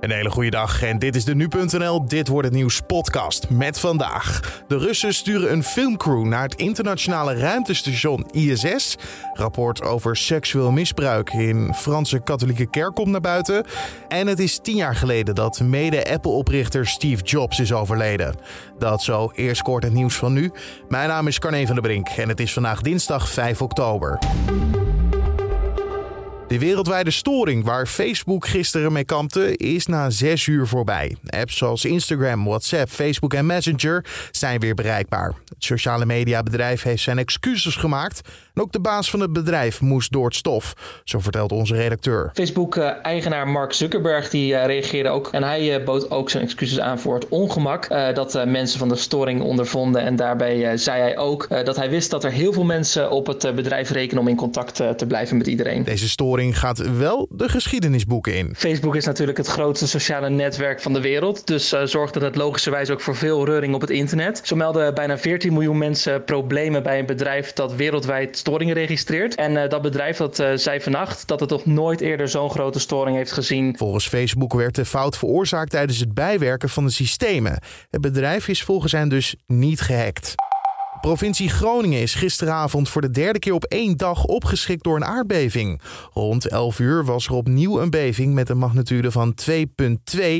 Een hele goede dag en dit is de Nu.nl Dit wordt het nieuws podcast met vandaag. De Russen sturen een filmcrew naar het internationale ruimtestation ISS. Rapport over seksueel misbruik in Franse katholieke kerk komt naar buiten. En het is tien jaar geleden dat mede-Apple-oprichter Steve Jobs is overleden. Dat zo eerst kort het nieuws van nu. Mijn naam is Carne van der Brink en het is vandaag dinsdag 5 oktober. De wereldwijde storing waar Facebook gisteren mee kampte is na zes uur voorbij. Apps zoals Instagram, WhatsApp, Facebook en Messenger zijn weer bereikbaar. Het sociale mediabedrijf heeft zijn excuses gemaakt. En ook de baas van het bedrijf moest door het stof, zo vertelt onze redacteur. Facebook-eigenaar Mark Zuckerberg die uh, reageerde ook. En hij uh, bood ook zijn excuses aan voor het ongemak uh, dat mensen van de storing ondervonden. En daarbij zei hij ook dat hij wist dat er heel veel mensen op het bedrijf rekenen om in contact te blijven met iedereen. Deze storing gaat wel de geschiedenisboeken in. Facebook is natuurlijk het grootste sociale netwerk van de wereld. Dus uh, zorgt dat het logischerwijs ook voor veel reuring op het internet. Zo melden bijna 14 miljoen mensen problemen bij een bedrijf dat wereldwijd storingen registreert. En uh, dat bedrijf dat uh, zei vannacht dat het nog nooit eerder zo'n grote storing heeft gezien. Volgens Facebook werd de fout veroorzaakt tijdens het bijwerken van de systemen. Het bedrijf is volgens hen dus niet gehackt. Provincie Groningen is gisteravond voor de derde keer op één dag opgeschrikt door een aardbeving. Rond 11 uur was er opnieuw een beving met een magnitude van 2,2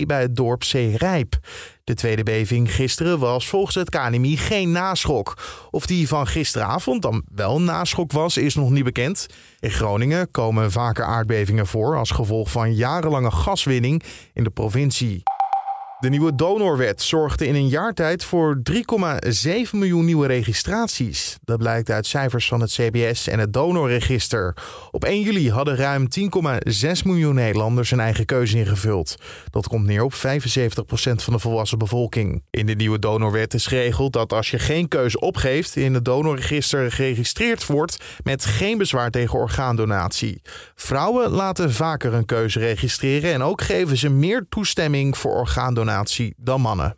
bij het dorp Zeerijp. De tweede beving gisteren was volgens het KNMI geen naschok. Of die van gisteravond dan wel een naschok was, is nog niet bekend. In Groningen komen vaker aardbevingen voor als gevolg van jarenlange gaswinning in de provincie. De nieuwe donorwet zorgde in een jaar tijd voor 3,7 miljoen nieuwe registraties. Dat blijkt uit cijfers van het CBS en het donorregister. Op 1 juli hadden ruim 10,6 miljoen Nederlanders een eigen keuze ingevuld. Dat komt neer op 75% van de volwassen bevolking. In de nieuwe donorwet is geregeld dat als je geen keuze opgeeft, in het donorregister geregistreerd wordt met geen bezwaar tegen orgaandonatie. Vrouwen laten vaker een keuze registreren en ook geven ze meer toestemming voor orgaandonatie dan mannen.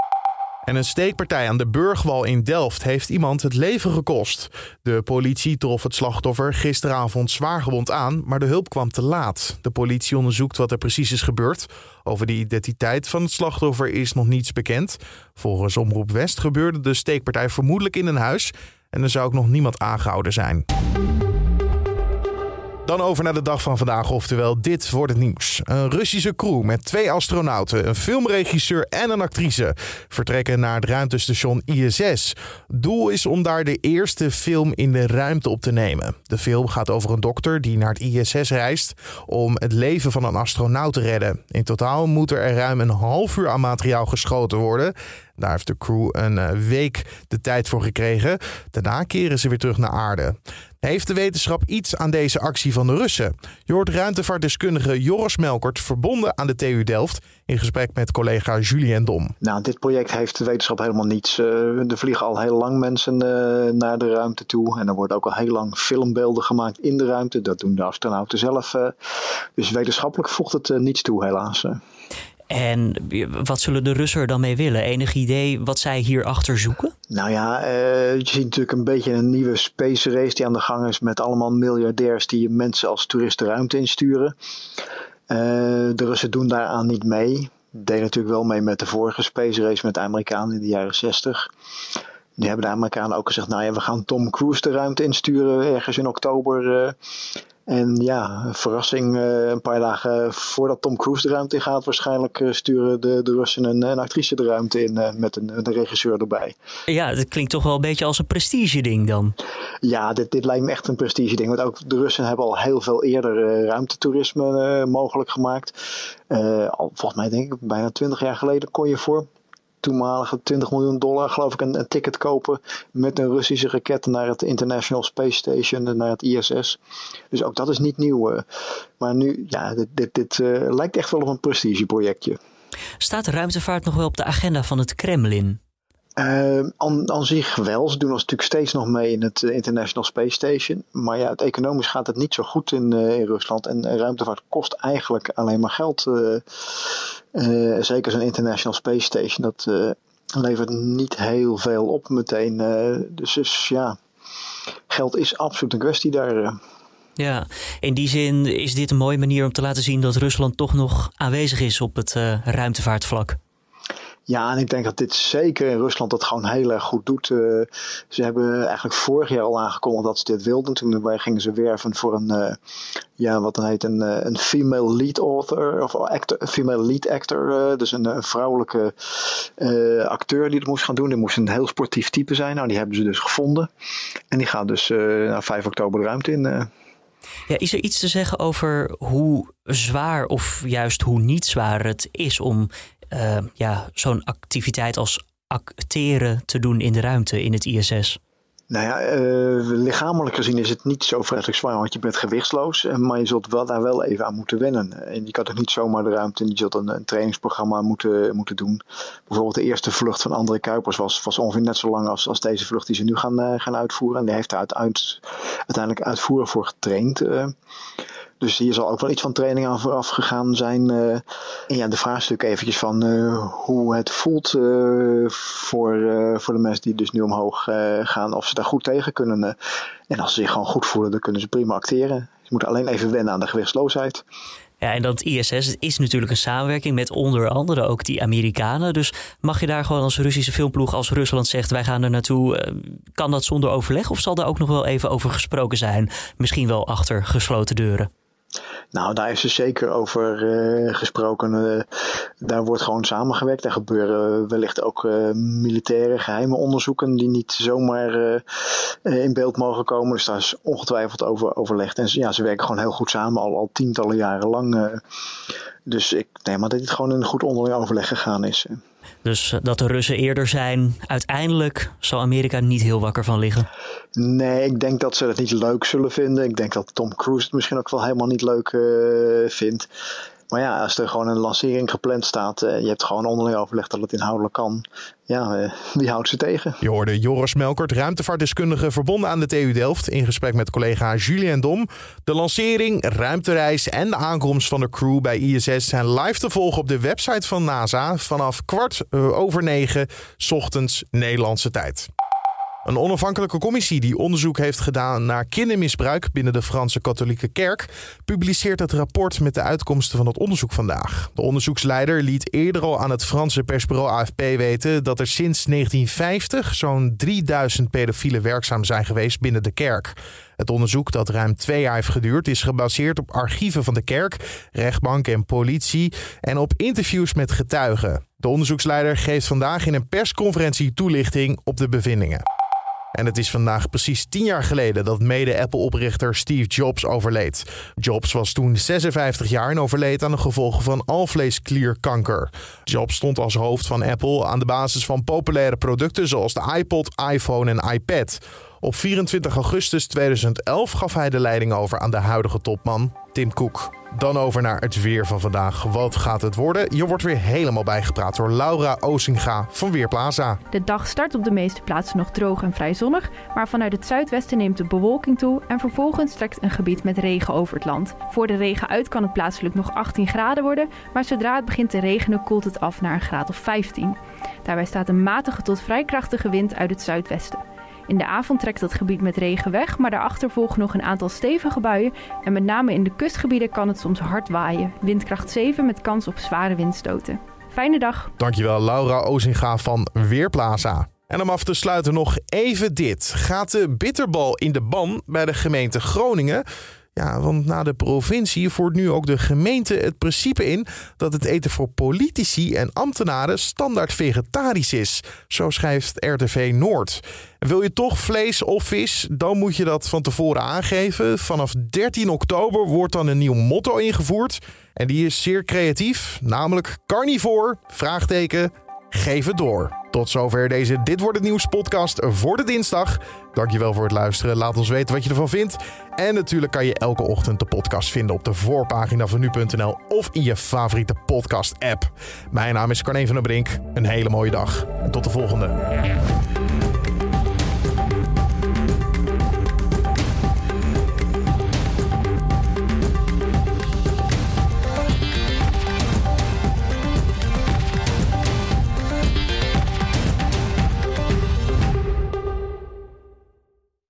En een steekpartij aan de Burgwal in Delft heeft iemand het leven gekost. De politie trof het slachtoffer gisteravond zwaargewond aan, maar de hulp kwam te laat. De politie onderzoekt wat er precies is gebeurd. Over de identiteit van het slachtoffer is nog niets bekend. Volgens Omroep West gebeurde de steekpartij vermoedelijk in een huis en er zou ook nog niemand aangehouden zijn. Dan over naar de dag van vandaag, oftewel dit wordt het nieuws. Een Russische crew met twee astronauten, een filmregisseur en een actrice vertrekken naar het ruimtestation ISS. Doel is om daar de eerste film in de ruimte op te nemen. De film gaat over een dokter die naar het ISS reist om het leven van een astronaut te redden. In totaal moet er ruim een half uur aan materiaal geschoten worden. Daar heeft de crew een week de tijd voor gekregen. Daarna keren ze weer terug naar aarde. Heeft de wetenschap iets aan deze actie van de Russen? Je hoort ruimtevaartdeskundige Joris Melkert verbonden aan de TU Delft in gesprek met collega Julien Dom. Nou, dit project heeft de wetenschap helemaal niets. Uh, er vliegen al heel lang mensen uh, naar de ruimte toe en er worden ook al heel lang filmbeelden gemaakt in de ruimte. Dat doen de astronauten zelf. Dus wetenschappelijk voegt het niets toe, helaas. En wat zullen de Russen er dan mee willen? Enig idee wat zij hierachter zoeken? Nou ja, uh, je ziet natuurlijk een beetje een nieuwe space race die aan de gang is met allemaal miljardairs die mensen als toeristen ruimte insturen. Uh, de Russen doen daaraan niet mee. Deden natuurlijk wel mee met de vorige space race met de Amerikanen in de jaren 60. Die hebben de Amerikanen ook gezegd, nou ja, we gaan Tom Cruise de ruimte insturen ergens in oktober. Uh, en ja, verrassing, uh, een paar dagen voordat Tom Cruise de ruimte in gaat, waarschijnlijk uh, sturen de, de Russen een, een, actrice de ruimte in met een, een, regisseur erbij. Ja, dat klinkt toch wel een beetje als een prestige-ding dan. Ja, dit, dit lijkt me echt een prestige-ding. Want ook de Russen hebben al heel veel eerder ruimtetoerisme mogelijk gemaakt. al, volgens mij denk ik bijna twintig jaar geleden kon je voor toenmalige 20 miljoen dollar, geloof ik, een, ticket kopen met een Russische raket naar het International Space Station, naar het ISS. Dus ook dat is niet nieuw. Uh. Maar nu, ja, dit, dit, dit uh, lijkt echt wel op een prestigeprojectje. Staat ruimtevaart nog wel op de agenda van het Kremlin? Aan, aan, zich wel. Ze doen ons natuurlijk steeds nog mee in het International Space Station. Maar ja, het economisch gaat het niet zo goed in, uh, in Rusland. En ruimtevaart kost eigenlijk alleen maar geld. Uh, zeker zo'n International Space Station. Dat levert niet heel veel op meteen. dus, ja, geld is absoluut een kwestie daar. Ja, in die zin is dit een mooie manier om te laten zien dat Rusland toch nog aanwezig is op het ruimtevaartvlak. Ja, en ik denk dat dit zeker in Rusland dat gewoon heel erg goed doet. Uh, ze hebben eigenlijk vorig jaar al aangekondigd dat ze dit wilden. Toen gingen ze werven voor een, uh, ja, wat dan heet, een, een female lead author, of actor, female lead actor. dus een, een vrouwelijke acteur die het moest gaan doen. Die moest een heel sportief type zijn. Nou, die hebben ze dus gevonden. En die gaat dus na 5 oktober de ruimte in. Ja, is er iets te zeggen over hoe zwaar of juist hoe niet zwaar het is om uh, ja, zo'n activiteit als acteren te doen in de ruimte in het ISS? Nou ja, uh, lichamelijk gezien is het niet zo vreselijk zwaar, want je bent gewichtsloos. Eh, maar je zult wel, daar wel even aan moeten wennen. En je kan toch niet zomaar de ruimte in. Je zult een, trainingsprogramma moeten, moeten doen. Bijvoorbeeld de eerste vlucht van André Kuipers was, was ongeveer net zo lang als, als deze vlucht die ze nu gaan, uh, gaan uitvoeren. En die heeft daar uit, uiteindelijk uitvoerig voor getraind. Dus hier zal ook wel iets van training aan vooraf gegaan zijn. En ja, de vraagstuk eventjes van uh, hoe het voelt uh, voor, voor de mensen die dus nu omhoog gaan. Of ze daar goed tegen kunnen. en als ze zich gewoon goed voelen, dan kunnen ze prima acteren. Ze moeten alleen even wennen aan de gewichtsloosheid. Ja, en dat ISS is natuurlijk een samenwerking met onder andere ook die Amerikanen. Dus mag je daar gewoon als Russische filmploeg, als Rusland zegt wij gaan er naartoe, kan dat zonder overleg? Of zal daar ook nog wel even over gesproken zijn? Misschien wel achter gesloten deuren? Nou, daar is er zeker over uh, gesproken. Uh, daar wordt gewoon samengewerkt. Er gebeuren wellicht ook uh, militaire geheime onderzoeken die niet zomaar in beeld mogen komen. Dus daar is ongetwijfeld over overlegd. En ja, ze werken gewoon heel goed samen, al, al tientallen jaren lang. dus ik neem maar dat het gewoon een goed onderling overleg gegaan is. Dus dat de Russen eerder zijn, uiteindelijk zal Amerika niet heel wakker van liggen. Nee, ik denk dat ze het niet leuk zullen vinden. Ik denk dat Tom Cruise het misschien ook wel helemaal niet leuk uh, vindt. Maar ja, als er gewoon een lancering gepland staat, uh, je hebt gewoon onderling overleg dat het inhoudelijk kan. Ja, uh, wie houdt ze tegen? Je hoorde Joris Melkert, ruimtevaartdeskundige verbonden aan de TU Delft, in gesprek met collega Julien Dom. De lancering, ruimtereis en de aankomst van de crew bij ISS zijn live te volgen op de website van NASA vanaf kwart over negen ochtends Nederlandse tijd. Een onafhankelijke commissie die onderzoek heeft gedaan naar kindermisbruik binnen de Franse katholieke kerk publiceert het rapport met de uitkomsten van het onderzoek vandaag. De onderzoeksleider liet eerder al aan het Franse persbureau AFP weten dat er sinds 1950 zo'n 3000 pedofielen werkzaam zijn geweest binnen de kerk. Het onderzoek dat ruim twee jaar heeft geduurd is gebaseerd op archieven van de kerk, rechtbank en politie en op interviews met getuigen. De onderzoeksleider geeft vandaag in een persconferentie toelichting op de bevindingen. En het is vandaag precies tien jaar geleden dat mede-Apple-oprichter Steve Jobs overleed. Jobs was toen 56 jaar en overleed aan de gevolgen van alvleesklierkanker. Jobs stond als hoofd van Apple aan de basis van populaire producten zoals de iPod, iPhone en iPad. Op 24 augustus 2011 gaf hij de leiding over aan de huidige topman Tim Cook. Dan over naar het weer van vandaag. Wat gaat het worden? Je wordt weer helemaal bijgepraat door Laura Osinga van Weerplaza. De dag start op de meeste plaatsen nog droog en vrij zonnig, maar vanuit het zuidwesten neemt de bewolking toe en vervolgens trekt een gebied met regen over het land. Voor de regen uit kan het plaatselijk nog 18 graden worden, maar zodra het begint te regenen koelt het af naar een graad of 15. Daarbij staat een matige tot vrij krachtige wind uit het zuidwesten. In de avond trekt het gebied met regen weg, maar daarachter volgen nog een aantal stevige buien. En met name in de kustgebieden kan het soms hard waaien. Windkracht 7 met kans op zware windstoten. Fijne dag. Dankjewel Laura Ozinga van Weerplaza. En om af te sluiten nog even dit. Gaat de bitterbal in de ban bij de gemeente Groningen? Ja, want na de provincie voert nu ook de gemeente het principe in dat het eten voor politici en ambtenaren standaard vegetarisch is. Zo schrijft RTV Noord. Wil je toch vlees of vis, dan moet je dat van tevoren aangeven. Vanaf 13 oktober wordt dan een nieuw motto ingevoerd. En die is zeer creatief, namelijk carnivore, vraagteken, geef het door. Tot zover deze Dit Wordt Het Nieuws podcast voor de dinsdag. Dankjewel voor het luisteren. Laat ons weten wat je ervan vindt. En natuurlijk kan je elke ochtend de podcast vinden op de voorpagina van nu.nl of in je favoriete podcast app. Mijn naam is Carne van der Brink. Een hele mooie dag en tot de volgende.